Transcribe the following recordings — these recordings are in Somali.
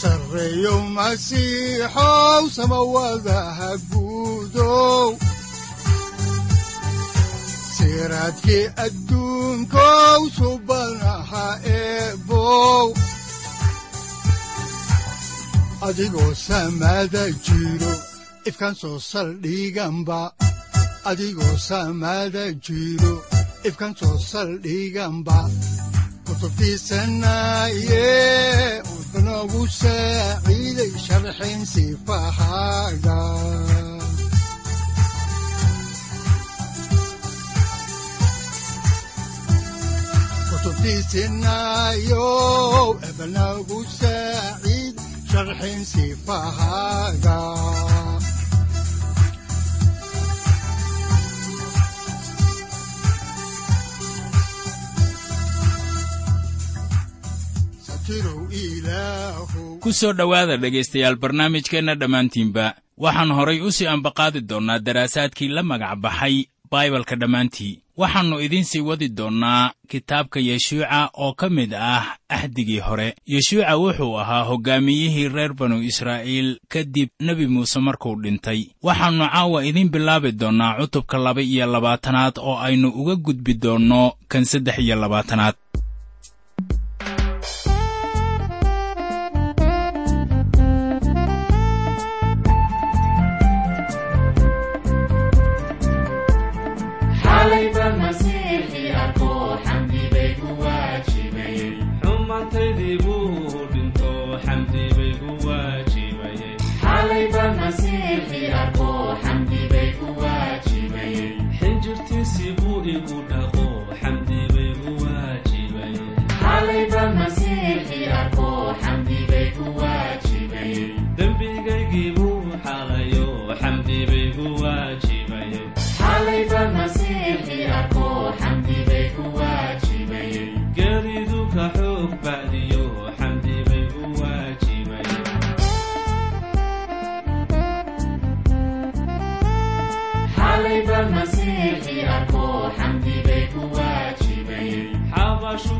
sareyow masiixow samawadaha guudow siraadkii adduunkow subanaha jiro ifkan soo saldhiganba kutubtiisanaye wuxunogu saaciiday sharxin sifahaaga kutubtiisinayow ebanagu saaciid sharxin sifahaaga ku soo dhowaada dhegaystayaal barnaamijkeenna dhammaantiinba waxaan horay u sii ambaqaadi doonnaa daraasaadkii la magac baxay baibalka dhammaantii. Waxaannu idiin sii wadi doonnaa kitaabka yeshuuca oo ka mid ah axdigii hore. Yeshuuca wuxuu ahaa hoggaamiyihii reer banu israa'iil kadib nebi muuse markuu dhintay. Waxaannu caawa idiin bilaabi doonnaa cutubka laba iyo labaatanaad oo aynu uga gudbi doonno kan saddex iyo labaatanaad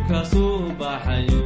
ka soo baxayo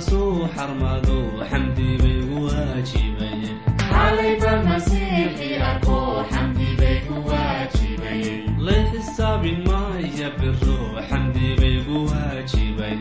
jannada la soo xarmado xamdi baygu waajibay la xisaabin maya biro xamdi baygu waajibay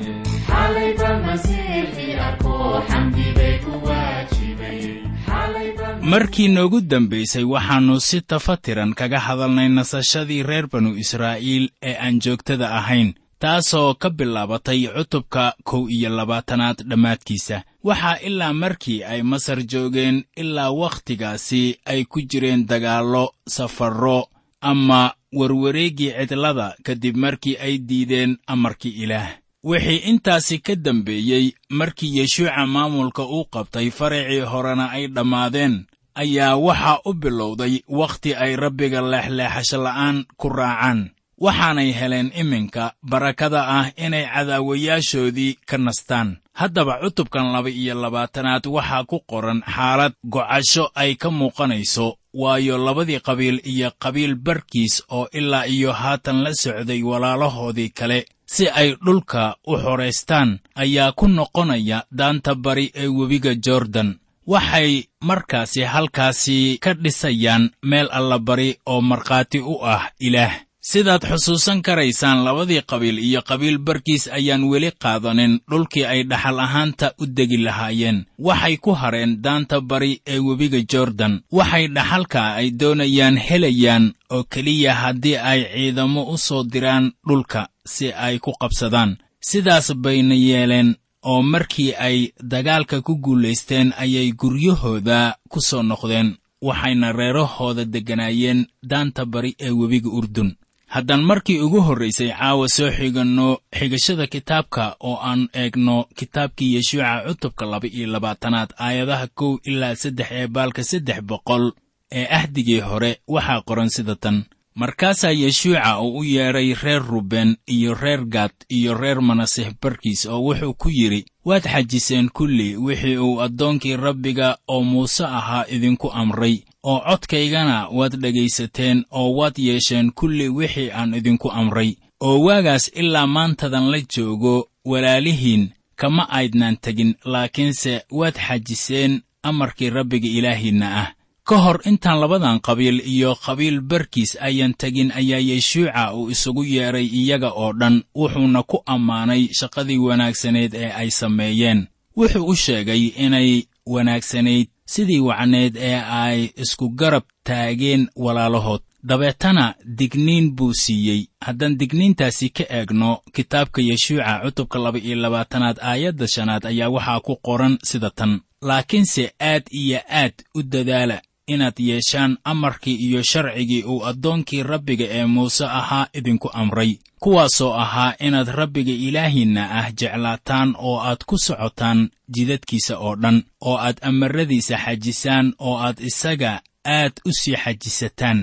markii noogu dambaysay waxaannu si tafatiran kaga hadalnay nasashadii reer banu israa'iil ee aan joogtada ahayn taasoo ka bilaabatay cutubka kow iyo labaatanaad dhammaadkiisa. Waxaa ilaa markii ay masar joogeen ilaa wakhtigaasi ay ku jireen dagaallo safarro ama warwareeggii cidlada kadib markii ay diideen amarkii ilaah. Wixii intaasi ka dambeeyey markii yeshuuca maamulka uu qabtay faracii horena ay dhammaadeen ayaa waxaa u bilowday wakhti ay rabbiga leexleexasho la'aan ku raacaan waxaanay heleen iminka barakada ah inay cadaawayaashoodii ka nastaan. Haddaba cutubkan laba iyo labaatanaad waxaa ku qoran xaalad gocasho ay ka muuqanayso waayo labadii qabiil iyo qabiil barkiis oo ilaa iyo haatan la socday walaalahoodii kale si ay dhulka u xoraystaan ayaa ku noqonaya daanta bari ee webiga jordan. Waxay markaasi halkaasi ka dhisayaan meel allabari oo markhaati u ah ilaah sidaad xusuusan karaysaan labadii qabiil iyo qabiil barkiis ayaan weli qaadanin dhulkii ay dhaxal ahaanta u degi lahaayeen. Waxay ku hareen daanta bari ee webiga jordan. Waxay dhaxalka ay doonayaan helayaan oo keliya haddii ay ciidamo u soo diraan dhulka si ay ku qabsadaan. Sidaas bayna yeeleen oo markii ay dagaalka ku guulaysteen ayay guryahooda ku soo noqdeen. Waxayna reerahooda degganaayeen daanta bari ee webiga urdun haddaan markii ugu horraysay caawa soo xiganno xigashada kitaabka oo aan eegno kitaabkii yeshuuca cutubka laba iyo labaatanaad aayadaha kow ilaa saddex ee baalka saddex boqol ee ahdigii hore waxaa qoran sida tan. Markaasaa yeshuuca uu u yeedhay reer ruben iyo reer gad iyo reer manaseh barkiis oo wuxuu ku yidhi waad xajiseen kulli wixii uu addoonkii rabbiga oo muuse ahaa idinku amray oo codkaygana waad dhegaysateen oo waad yeesheen kulli wixii aan idinku amray oo waagaas ilaa maantadan la joogo walaalihiin kama aydnaan tegin laakiinse waad xajiseen amarkii rabbiga ilaahiinna ah. Ka hor intaan labadan qabiil iyo qabiil barkiis ayan tegin ayaa yeshuuca uu isugu yeedhay iyaga oo dhan wuxuuna ku ammaanay shaqadii wanaagsanayd ee ay sameeyeen. Wuxuu u sheegay inay wanaagsanayd sidii wacneed ee ay isku garab taageen walaalahood. Dabeetana digniin buu siiyey. Haddaan digniintaasi ka eegno kitaabka yeshuuca cutubka laba iyo labaatanaad aayadda shanaad ayaa waxaa ku qoran sida tan. Laakiinse aad iyo aad u dadaala inaad yeeshaan amarkii iyo sharcigii uu addoonkii rabbiga ee muuse ahaa idinku amray kuwaasoo ahaa inaad rabbiga ilaahiinna ah jeclaataan oo aad ku socotaan jidadkiisa oo dhan oo aad amarradiisa xajisaan oo aad isaga aad u sii xajisataan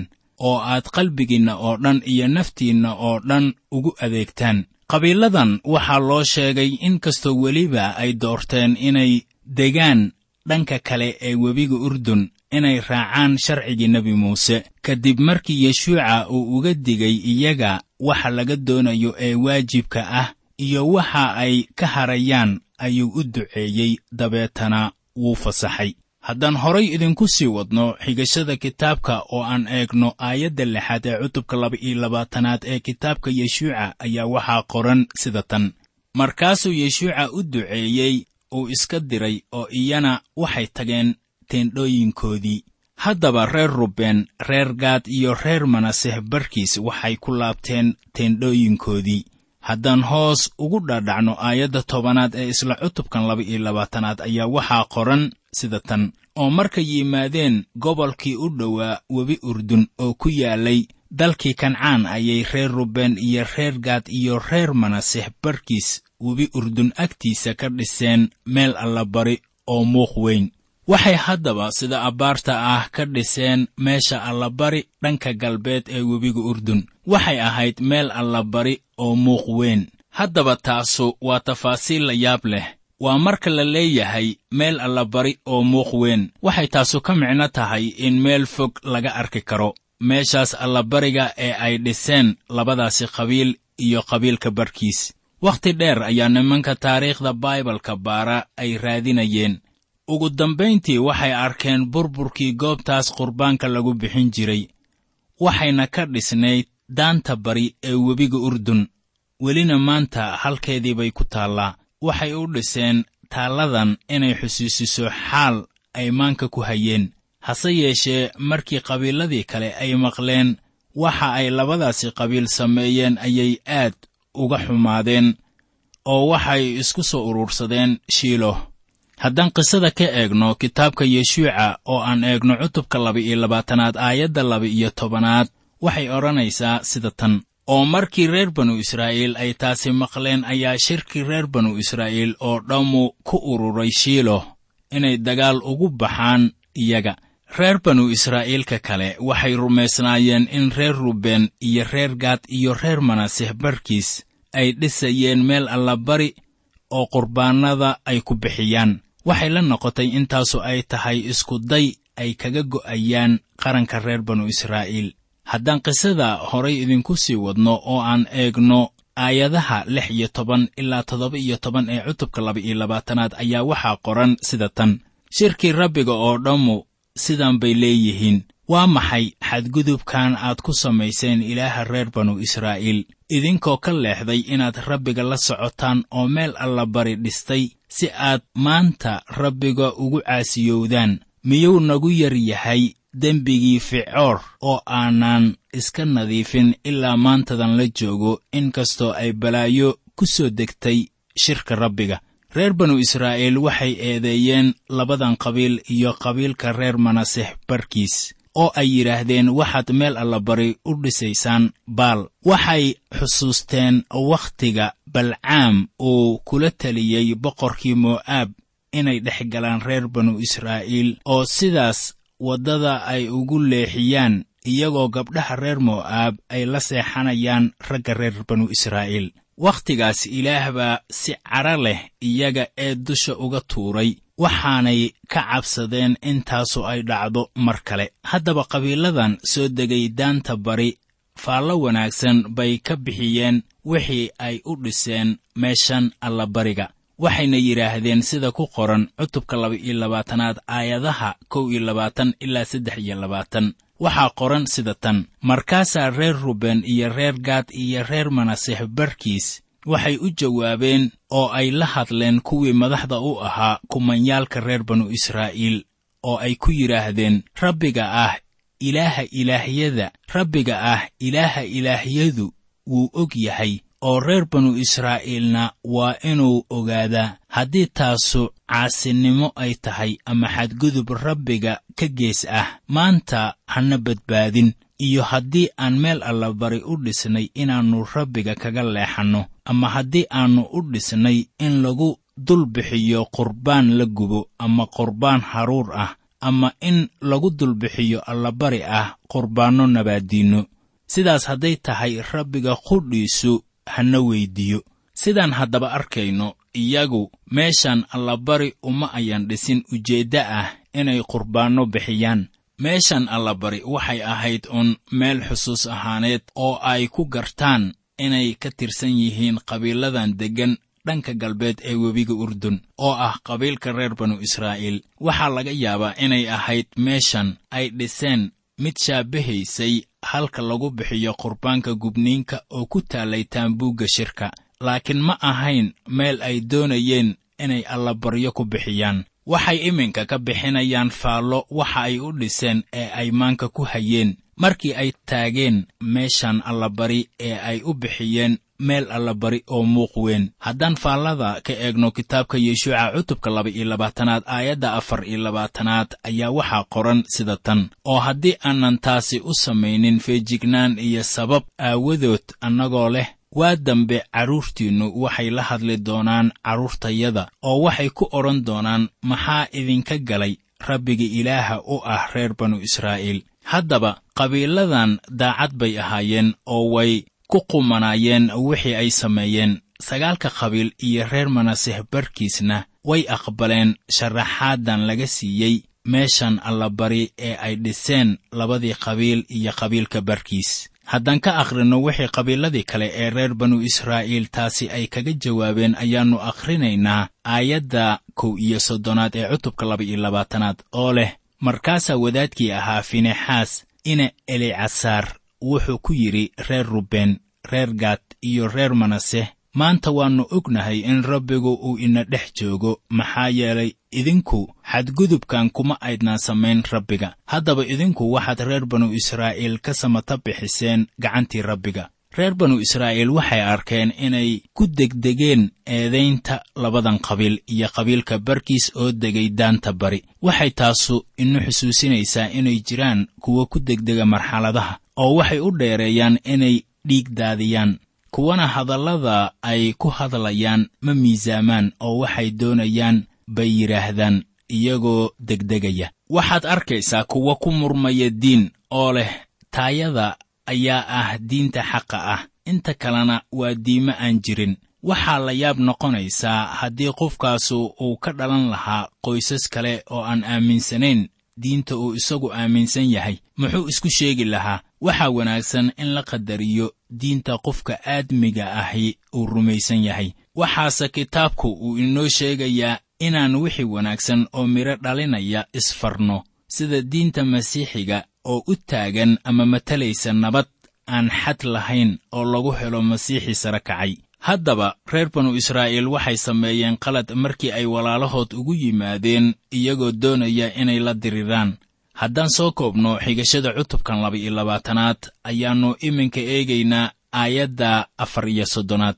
oo aad qalbigiinna oo dhan iyo naftiinna oo dhan ugu adeegtaan. Qabiiladan waxaa loo sheegay in kastoo weliba ay doorteen inay degaan dhanka kale ee webiga urdun inay raacaan sharcigii nebi muuse. Kadib markii yeshuuca uu uga digay iyaga waxa laga doonayo ee waajibka ah iyo waxa ay ka harayaan ayuu u duceeyey dabeetana wuu fasaxay. Haddaan horay idinku sii wadno xigashada kitaabka oo aan eegno aayadda lixaad ee cutubka laba iyo labaatanaad ee kitaabka yeshuuca ayaa waxaa qoran sida tan. Markaasuu yeshuuca u duceeyey uu iska diray oo iyana waxay tageen teendhooyinkoodii. Haddaba reer ruben reer gaad iyo reer manaseh barkiis waxay ku laabteen teendhooyinkoodii. Haddaan hoos ugu dhadhacno aayadda tobanaad ee isla cutubkan laba iyo labaatanaad ayaa waxaa qoran sida tan oo markay yimaadeen gobolkii u dhowaa webi urdun oo ku yaalay dalkii kancaan ayay reer ruben iyo reer gaad iyo reer manaseh barkiis webi urdun agtiisa ka dhiseen meel allabari oo muuq weyn waxay haddaba sida abbaarta ah ka dhiseen meesha allabari dhanka galbeed ee webiga urdun. Waxay ahayd meel allabari oo muuq weyn. Haddaba taasu waa tafaasiil la yaab leh. Waa marka la leeyahay meel allabari oo muuq weyn. Waxay taasu ka micno tahay in meel fog laga arki karo. Meeshaas allabariga ee ay dhiseen labadaasi qabiil iyo qabiilka barkiis. Wakhti dheer ayaa nimanka taariikhda baibalka baara ay raadinayeen ugu dambayntii waxay arkeen burburkii goobtaas qurbaanka lagu bixin jiray waxayna ka dhisnayd daanta bari ee webiga urdun. Welina maanta halkeedii bay ku taallaa. Waxay u dhiseen taalladan inay xusuusiso xaal ay maanka ku hayeen. Hase yeeshee markii qabiiladii kale ay maqleen waxa ay labadaasi qabiil sameeyeen ayay aad uga xumaadeen oo waxay isku soo urursadeen shiilo haddaan qisada ka eegno kitaabka yeshuuca oo aan eegno cutubka laba-iyo labaatanaad aayadda laba-iyo tobanaad waxay odhanaysaa sida tan. Oo markii reer banu israa'iil ay taasi maqleen ayaa shirkii reer banu israa'iil oo dhammu ku ururay shiilo inay dagaal ugu baxaan iyaga. Reer banu israa'iilka kale waxay rumaysnaayeen in reer ruben iyo reer gaad iyo reer manaseh barkiis ay dhisayeen meel allabari oo qurbaannada ay ku bixiyaan waxay la noqotay intaasu ay tahay iskuday ay kaga go'ayaan qaranka reer banu israa'iil. Haddaan qisada horay idinku sii wadno oo aan eegno aayadaha lix iyo toban ilaa toddoba iyo toban ee cutubka laba-iyo labaatanaad ayaa waxaa qoran sida tan. Shirkii rabbiga oo dhammu sidan bay leeyihiin waa maxay xadgudubkan aad ku samayseen ilaaha reer banu israa'iil? Idinkoo ka leexday inaad rabbiga la socotaan oo meel allabari dhistay si aad maanta rabbiga ugu caasiyowdaan miyuu nagu yar yahay dembigii ficoor oo aanan iska nadiifin ilaa maantadan la joogo in kastoo ay balaayo ku soo degtay shirka rabbiga. Reer banu israa'iil waxay eedeeyeen labadan qabiil iyo qabiilka reer manaseh barkiis oo ay yidhaahdeen waxaad meel allabari u dhisaysaan baal. Waxay xusuusteen wakhtiga balcaam uu kula teliyey boqorkii mo'aab inay dhex galaan reer banu israa'iil oo sidaas waddada ay ugu leexiyaan iyagoo gabdhaha reer mo'aab ay la seexanayaan ragga reer banu israa'iil. Wakhtigaas ilaah baa si cadro leh iyaga ee dusha uga tuuray waxaanay ka cabsadeen intaasu ay dhacdo mar kale. Haddaba qabiiladan soo degay daanta bari faallo wanaagsan bay ka bixiyeen wixii ay u dhiseen meeshan allabariga waxayna yidhaahdeen sida ku qoran cutubka laba-iyo labaatanaad aayadaha kow iyo labaatan ilaa saddex iyo labaatan. Waxaa qoran sida tan. Markaasaa reer ruben iyo reer gaad iyo reer manaseh barkiis waxay u jawaabeen oo ay la hadleen kuwii madaxda u ahaa kumanyaalka reer banu israa'iil oo ay ku yidhaahdeen rabbiga ah ilaaha ilaahyada rabbiga ah ilaaha ilaahyadu wuu og yahay oo reer banu israa'iilna waa inuu ogaadaa haddii taasu caasinimo ay tahay ama xadgudub rabbiga ka gees ah maanta hana badbaadin iyo haddii aan meel allabari u dhisnay inaannu rabbiga kaga leexanno ama haddii aannu u dhisnay in lagu dul bixiyo qurbaan la gubo ama qurbaan haruur ah ama in lagu dulbixiyo allabari ah qurbaanno nabaaddiinno. Sidaas hadday tahay rabbiga qudhiisu hana weyddiiyo sidaan haddaba arkayno iyagu meeshan allabari uma ayan dhisin ujeeddo ah inay qurbaanno bixiyaan meeshan allabari waxay ahayd uun meel xusuus ahaaneed oo ay ku gartaan inay ka tirsan yihiin qabiiladan deggan dhanka galbeed ee webiga urdun oo ah qabiilka reer banu israa'iil. Waxaa laga yaabaa inay ahayd meeshan ay dhiseen mid shaabahaysay halka lagu bixiyo qurbaanka gubniinka oo ku taallay taambuugga shirka. Laakiin ma ahayn meel ay doonayeen inay allabaryo ku bixiyaan waxay iminka ka bixinayaan faallo waxa ay u dhiseen ee ay maanka ku hayeen. Markii ay taageen meeshan allabari ee ay u bixiyeen meel allabari oo muuq weyn. Haddaan faallada ka eegno kitaabka yeshuuca cutubka laba iyo labaatanaad aayadda afar iyo labaatanaad ayaa waxaa qoran sida tan. Oo haddii aanan taasi u samaynin feejignaan iyo sabab aawadood annagoo leh waa dambe carruurtiinnu waxay la hadli doonaan carruurtayada oo waxay ku odhan doonaan maxaa idinka galay rabbiga ilaaha u ah reer banu israa'iil? Haddaba qabiiladan daacad bay ahaayeen oo way ku qumanaayeen wixii ay sameeyeen. Sagaalka qabiil iyo reer manaseh barkiisna way aqbaleen sharaxaadan laga siiyey meeshan allabari ee ay dhiseen labadii qabiil iyo qabiilka barkiis haddaan ka akhrinno wixii qabiiladii kale ee reer banu israa'iil taasi ay kaga jawaabeen ayaannu akhrinaynaa aayadda kow iyo soddonaad ee cutubka laba iyo labaatanaad oo leh markaasaa wadaadkii ahaa finexaas ina elicasaar wuxuu ku yidhi reer ruben reer gaad iyo reer manase maanta waannu ognahay in rabbigu uu ina dhex joogo. Maxaa yeelay idinku xadgudubkan kuma aydnaan samayn rabbiga. Haddaba idinku waxaad reer banu israa'iil ka samata bixiseen gacantii rabbiga. Reer banu israa'iil waxay arkeen inay ku degdegeen eedaynta labadan qabiil iyo qabiilka barkiis oo degay daanta bari. Waxay taasu inu xusuusinaysaa inay jiraan kuwa ku degdega marxaladaha oo waxay u dheereeyaan inay dhiig daadiyaan kuwana hadallada ay ku hadlayaan ma miisaamaan oo waxay doonayaan bay yidhaahdaan iyagoo degdegaya. Waxaad arkaysaa kuwa ku murmaya diin oo leh taayada ayaa ah diinta xaqa ah inta kalena waa diimo aan jirin. Waxaa la yaab noqonaysaa haddii qofkaasu uu ka dhalan lahaa qoysas kale oo aan aaminsanayn diinta uu isagu aaminsan yahay. Muxuu isku sheegi lahaa waxaa wanaagsan in la qadariyo diinta qofka aadmiga ahi uu rumaysan yahay. Waxaase kitaabku uu inoo sheegayaa inaan wixii wanaagsan oo midho dhalinaya isfarno sida diinta masiixiga oo u taagan ama matalaysa nabad aan xad lahayn oo lagu helo masiixii sare kacay. Haddaba reer banu israa'iil waxay sameeyeen qalad markii ay walaalahood ugu yimaadeen iyagoo doonaya inay la diriraan haddaan soo koobno xigashada cutubkan laba iyo labaatanaad ayaannu iminka eegaynaa aayadda afar iyo soddonaad.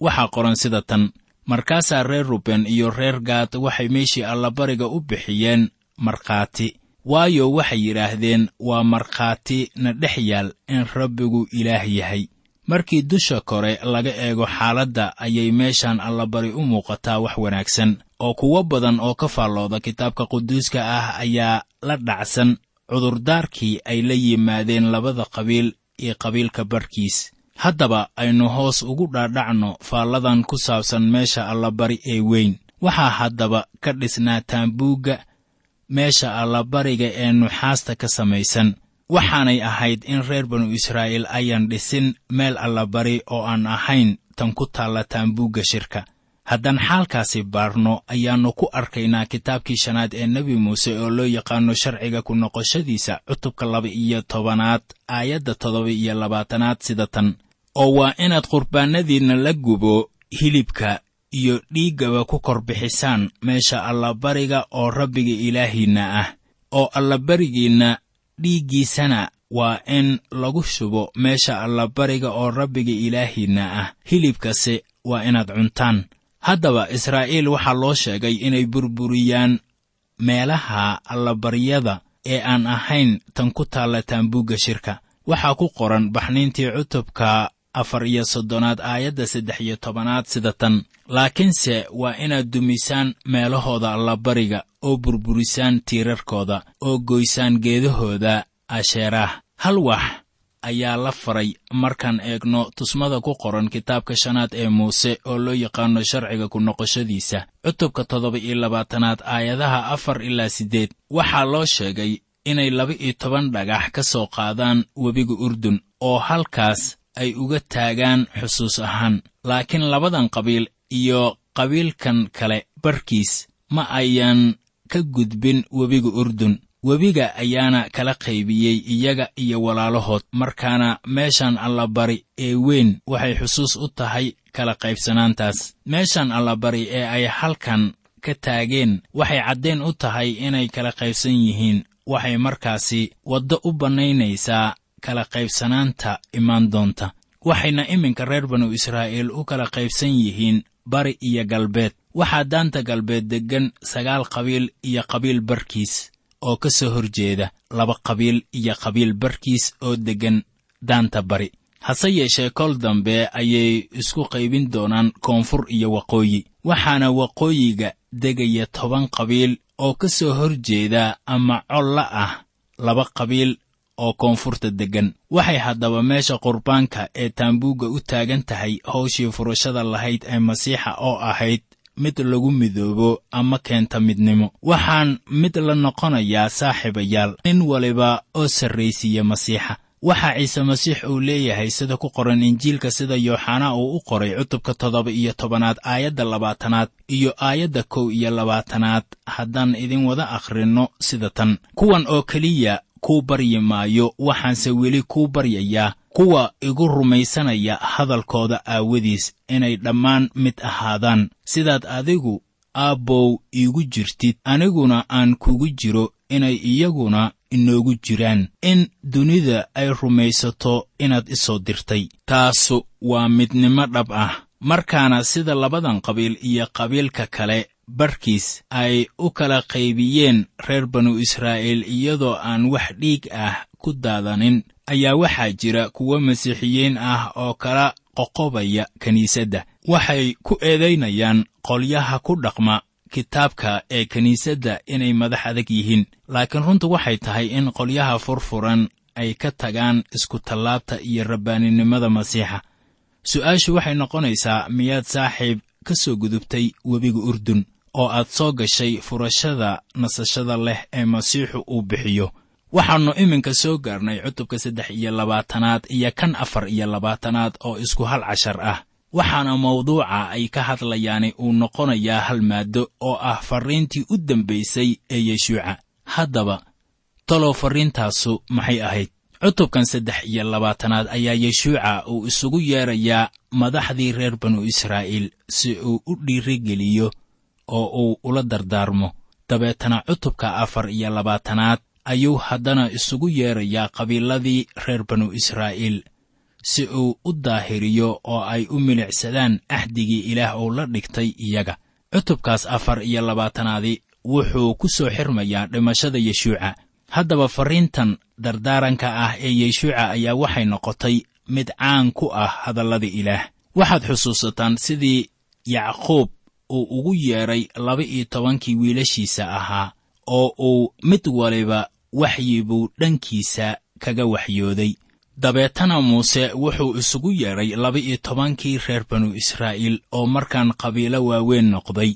Waxaa qoran sida tan markaasaa reer ruben iyo reer gaad waxay meeshii allabariga u bixiyeen markhaati. Waayo waxay yidhaahdeen waa markhaati na dhex yaal in rabbigu ilaah yahay markii dusha kore laga eego xaaladda ayay meeshan allabari u muuqataa wax wanaagsan. Oo kuwo badan oo ka faallooda kitaabka quduuska ah ayaa la dhacsan cudurdaarkii ay la yimaadeen labada qabiil iyo qabiilka barkiis haddaba aynu hoos ugu dhaadhacno faalladan ku saabsan meesha allabari ee weyn. Waxaa haddaba ka dhisnaa taambuugga meesha allabariga ee nuxaasta ka samaysan. Waxaanay ahayd in reer banu israa'iil ayaan dhisin meel allabari oo aan ahayn tan ku taalla taambuugga shirka haddaan xaalkaasi baarno ayaannu ku arkaynaa kitaabkii shanaad ee nebi muuse oo loo yaqaano sharciga ku noqoshadiisa cutubka laba iyo tobanaad aayadda toddoba iyo labaatanaad sida tan. Oo waa inaad qurbaannadiinna la gubo hilibka iyo dhiiggaba ku kor bixisaan meesha allabariga oo rabbiga ilaahiinna ah oo allabarigiinna dhiiggiisana waa in lagu shubo meesha allabariga oo rabbiga ilaahiinna ah. Hilibkase waa inaad cuntaan haddaba israa'iil waxaa loo sheegay inay burburiyaan meelaha allabaryada ee aan ahayn tan ku taalla taambuugga shirka. Waxaa ku qoran baxniintii cutubka afar iyo soddonaad aayadda saddex iyo tobanaad sida tan. Laakiinse waa inaad dumisaan meelahooda allabariga oo burburisaan tiirarkooda oo goysaan geedahooda asheeraah hal wax ayaa la faray. Markaan eegno tusmada ku qoran kitaabka shanaad ee muuse oo loo yaqaano sharciga ku noqoshadiisa. Cutubka toddoba iyo labaatanaad aayadaha afar ilaa siddeed. Waxaa loo sheegay inay laba-iyo toban dhagax ka soo qaadaan webiga urdun oo halkaas ay uga taagaan xusuus ahaan. Laakiin labadan qabiil iyo qabiilkan kale barkiis ma ayaan ka gudbin webiga urdun webiga ayaana kala qaybiyey iyaga iyo walaalahood markaana meeshan allabari ee weyn waxay xusuus u tahay kala qaybsanaantaas. Meeshan allabari ee ay halkan ka taageen waxay caddayn u tahay inay kala qaybsan yihiin waxay markaasi waddo u bannaynaysaa kala qaybsanaanta imaan doonta. Waxayna iminka reer banu israa'iil u kala qaybsan yihiin bari iyo galbeed. Waxaa daanta galbeed deggan sagaal qabiil iyo qabiil barkiis oo ka soo hor jeeda laba qabiil iyo qabiil barkiis oo deggan daanta bari. Hase yeeshee kol dambe ayay isku qaybin doonaan koonfur iyo waqooyi. Waxaana waqooyiga degaya toban qabiil oo ka soo hor jeeda ama colla ah laba qabiil oo koonfurta deggan. Waxay haddaba meesha qurbaanka ee taambuugga u taagan tahay hawshii furashada lahayd ee masiixa oo ahayd mid lagu midoobo ama keenta midnimo. Waxaan mid la noqonayaa saaxiibayaal nin waliba oo sarraysiiya masiixa. Waxaa ciise masiix uu leeyahay sida ku qoran injiilka sida yooxanaa uu u qoray cutubka toddoba iyo tobanaad aayadda labaatanaad iyo aayadda kow iyo labaatanaad. Haddaan idin wada akhrinno sida tan. Kuwan oo keliya kuu baryi maayo waxaanse weli kuu baryayaa kuwa igu rumaysanaya hadalkooda aawadiis inay dhammaan mid ahaadaan. Sidaad adigu aabbow iigu jirtid aniguna aan kugu jiro inay iyaguna inoogu jiraan. In dunida ay rumaysato inaad isoo dirtay. Taasu waa midnimo dhab ah. Markaana sida labadan qabiil iyo qabiilka kale barkiis ay u kala qaybiyeen reer banu israa'iil iyadoo aan wax dhiig ah ku daadanin ayaa waxaa jira kuwo masiixiyiin ah oo kala qoqobaya kiniisadda. Waxay ku eedaynayaan qolyaha ku dhaqma kitaabka ee kiniisadda inay madax adag yihiin. Laakiin runtu waxay tahay in qolyaha furfuran ay ka tagaan iskutallaabta iyo rabbaaninimada masiixa. Su'aashu waxay noqonaysaa miyaad saaxiib ka soo gudubtay webiga urdun oo aad soo gashay furashada nasashada leh ee masiixu uu bixiyo waxaannu iminka soo gaarnay cutubka saddex iyo labaatanaad iyo kan afar iyo labaatanaad oo isku hal cashar ah. Waxaana mawduuca ay ka hadlayaani uu noqonayaa hal maaddo oo ah farriintii u dambaysay ee yeshuuca haddaba talow farriintaasu maxay ahayd? Cutubkan saddex iyo labaatanaad ayaa yeshuuca uu isugu yeedrayaa madaxdii reer banu israa'iil si uu u dhiirigeliyo oo uu ula dardaarmo. Dabeetana cutubka afar iyo labaatanaad ayuu haddana isugu yeedrayaa qabiiladii reer banu israa'iil si uu u daahiriyo oo ay u milicsadaan axdigii ilaah uu la dhigtay iyaga. Cutubkaas afar iyo labaatanaadi wuxuu ku soo xirmayaa dhimashada yeshuuca. Haddaba farriintan dardaaranka ah ee yeshuuca ayaa waxay noqotay mid caan ku ah hadallada ilaah. Waxaad xusuusataan sidii yacquub uu ugu yeedhay laba-iyo tobankii wiilashiisa ahaa oo uu mid waliba waxyi buu dhankiisa kaga waxyooday. Dabeetana muuse wuxuu isugu yeedhay laba-iyo tobankii reer banu israa'iil oo markaan qabiilo waaweyn noqday.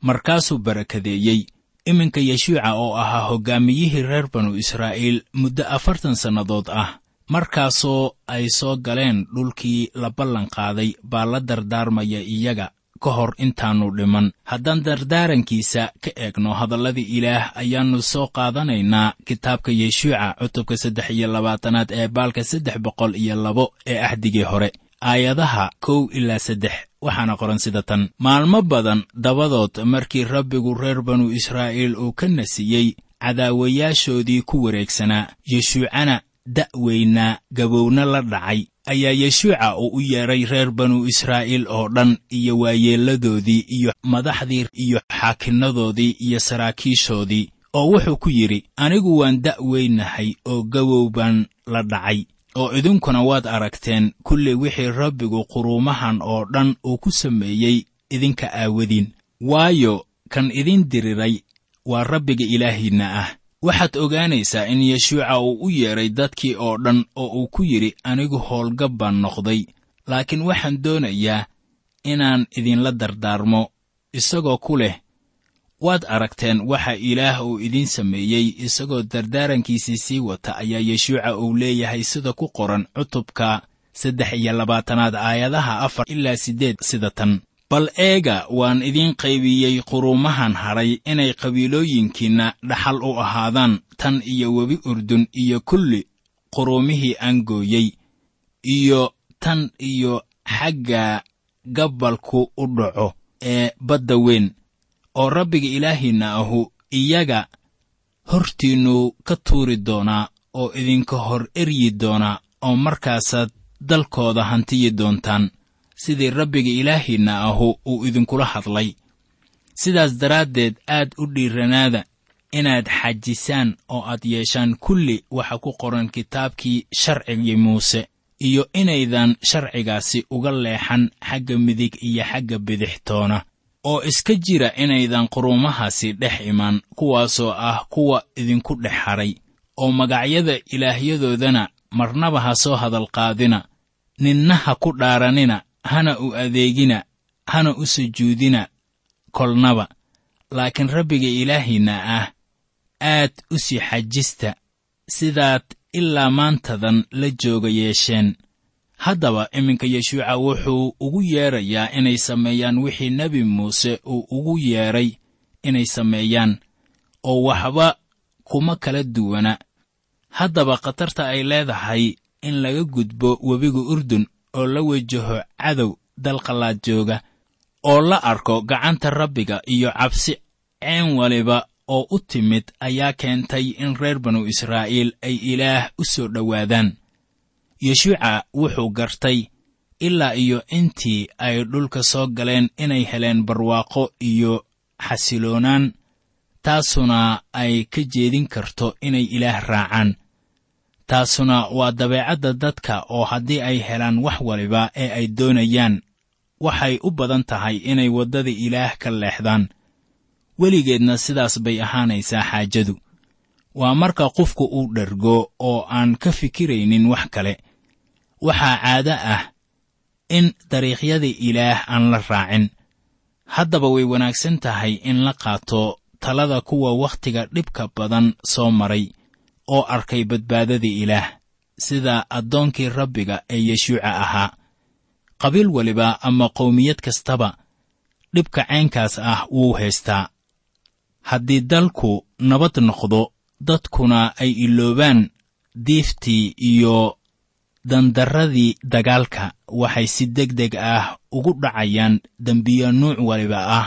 Markaasuu barakadeeyey. Iminka yeshuuca oo ahaa hoggaamiyihii reer banu israa'iil muddo afartan sannadood ah markaasoo ay soo galeen dhulkii la ballan qaaday baa la dardaarmaya iyaga ka hor intaannu dhiman. Haddaan dardaarankiisa ka eegno hadallada ilaah ayaannu soo qaadanaynaa kitaabka yeshuuca cutubka saddex iyo labaatanaad ee baalka saddex boqol iyo labo ee ahdigii hore aayadaha kow ilaa saddex. Waxaana qoran sida tan. Maalmo badan dabadood markii rabbigu reer banu israa'iil uu ka nasiyey cadaawayaashoodii ku wareegsanaa. Yeshuucana da'weynaa gabowna la dhacay ayaa yeshuuca uu u yeedhay reer banu israa'iil oo dhan iyo waayeelladoodii iyo madaxdii iyo xaakinnadoodii iyo saraakiishoodii oo wuxuu ku yidhi anigu waan da'weynahay oo gabow baan la dhacay oo idinkuna waad aragteen kulli wixii rabbigu quruumahan oo dhan uu ku sameeyey idinka aawadiin. Waayo kan idin diriray waa rabbiga ilaahiinna ah waxaad ogaanaysaa in yeshuuca uu u yeedhay dadkii oo dhan oo uu ku yidhi anigu howlgab baan noqday laakiin waxaan doonayaa inaan idinla dardaarmo isagoo ku leh waad aragteen waxa ilaah uu idiin sameeyey isagoo dardaarankiisii sii wata ayaa yeshuuca uu leeyahay sida ku qoran cutubka saddex iyo labaatanaad aayadaha afar ilaa siddeed sida tan bal eega waan idiin qaybiyey quruumahan hadhay inay qabiilooyinkiinna dhaxal u ahaadaan tan iyo webi urdun iyo kulli quruumihii aan gooyey iyo tan iyo xagga gabbalku u dhaco ee badda weyn oo rabbiga ilaahiinna ahu iyaga hortiinnu ka tuuri doonaa oo idinka hor eryi doonaa oo markaasaad dalkooda hantiyi doontaan sidii rabbiga ilaahiinna ahu uu idinkula hadlay. Sidaas daraaddeed aad u dhiiranaada inaad xajisaan oo aad yeeshaan kulli waxa ku qoran kitaabkii sharcigii muuse iyo inaydan sharcigaasi uga leexan xagga midig iyo xagga bidixtoona oo iska jira inaydan quruumahaasi dhex imaan kuwaasoo ah kuwa idinku dhex hadhay oo magacyada ilaahyadoodana marnaba ha soo hadalqaadina ninna ha ku dhaaranina hana u adeegina hana u sujuudina kolnaba. Laakiin rabbiga ilaahiinna ah aad u sii xajista sidaad ilaa maantadan la jooga yeesheen. Haddaba iminka yeshuuca wuxuu ugu yeedrayaa inay sameeyaan wixii nebi muuse uu ugu yeedhay inay sameeyaan oo waxba kuma kala duwana. Haddaba khatarta ay leedahay in laga gudbo webiga urdun oo la wajaho cadow dalqallaad jooga oo la arko gacanta rabbiga iyo cabsi ceen waliba oo u timid ayaa keentay in reer banu israa'iil ay ilaah u soo dhowaadaan. Yeshuuca wuxuu gartay ilaa iyo intii ay dhulka soo galeen inay heleen barwaaqo iyo xasiloonaan taasuna ay ka jeedin karto inay ilaah raacaan taasuna waa dabeecadda dadka oo haddii ay helaan wax waliba ee ay doonayaan waxay u badan tahay inay waddada ilaah ka leexdaan. Weligeedna sidaas bay ahaanaysaa xaajadu. Waa marka qofku uu dhergo oo aan ka fikiraynin wax kale. Waxaa caado ah in dariiqyada ilaah aan la raacin. Haddaba way wanaagsan tahay in la qaato talada kuwa wakhtiga dhibka badan soo maray oo arkay badbaadada ilaah sida addoonkii rabbiga ee yeshuuca ahaa. Qabiil waliba ama qowmiyad kastaba dhibka caynkaas ah wuu haystaa. Haddii dalku nabad noqdo dadkuna ay iloobaan diiftii iyo dandarradii dagaalka waxay si deg deg ah ugu dhacayaan dembiyo nuuc waliba ah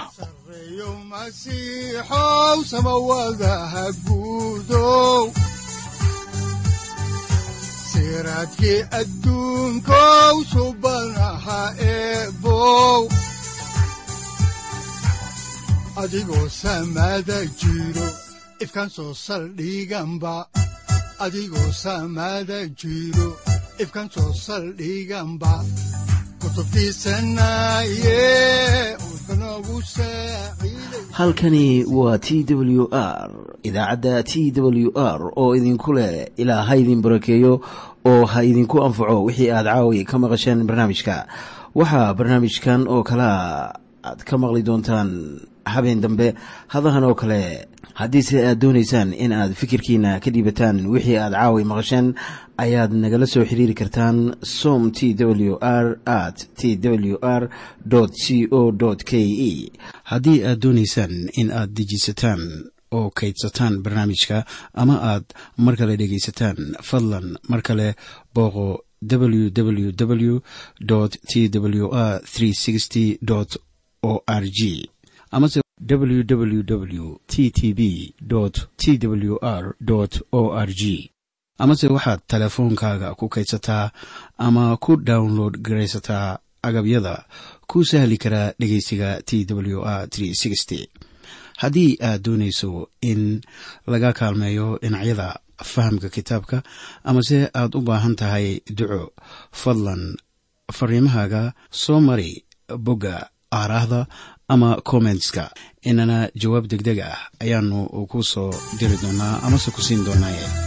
siraadkii adduunkow subanaha eebow adigoo samada jiro ifkan soo saldhiganba adigoo samada jiro ifkan soo saldhiganba kutubtiisanaye udbanogu saaciiday halkani waa t w r idaacadda t w r oo idinku leh ilaa ha idin barakeeyo oo ha idinku anfaco wixii aad caawi ka maqasheen barnaamijka. Waxaa barnaamijkan oo kalea aad ka maqli doontaan habeen dambe hadahan oo kale haddiise aad doonaysaan in aad fikirkiina ka dhiibataan wixii aad caawi maqasheen ayaad nagala soo xiriiri kartaan som t w r at t w r c o k e. Haddii aad doonaysaan in aad dejisataan oo kaydsataan barnaamijka ama aad mar kale dhegaysataan fadlan mar kale booqo www t w r o r g www t t b t w r o r g amase waxaad teleefoonkaaga ku kaydsataa ama ku download garaysataa agabyada. Ku sahli karaa dhegeysiga t w r haddii aad doonayso in laga kaalmeeyo dhinacyada fahamka kitaabka amase aad u baahan tahay duco fadlan fariimahaaga soo mari bogga aaraahda ama kommentska inana jawaab deg deg ah ayaanu ku soo diri doonaa amase ku siin doonaaye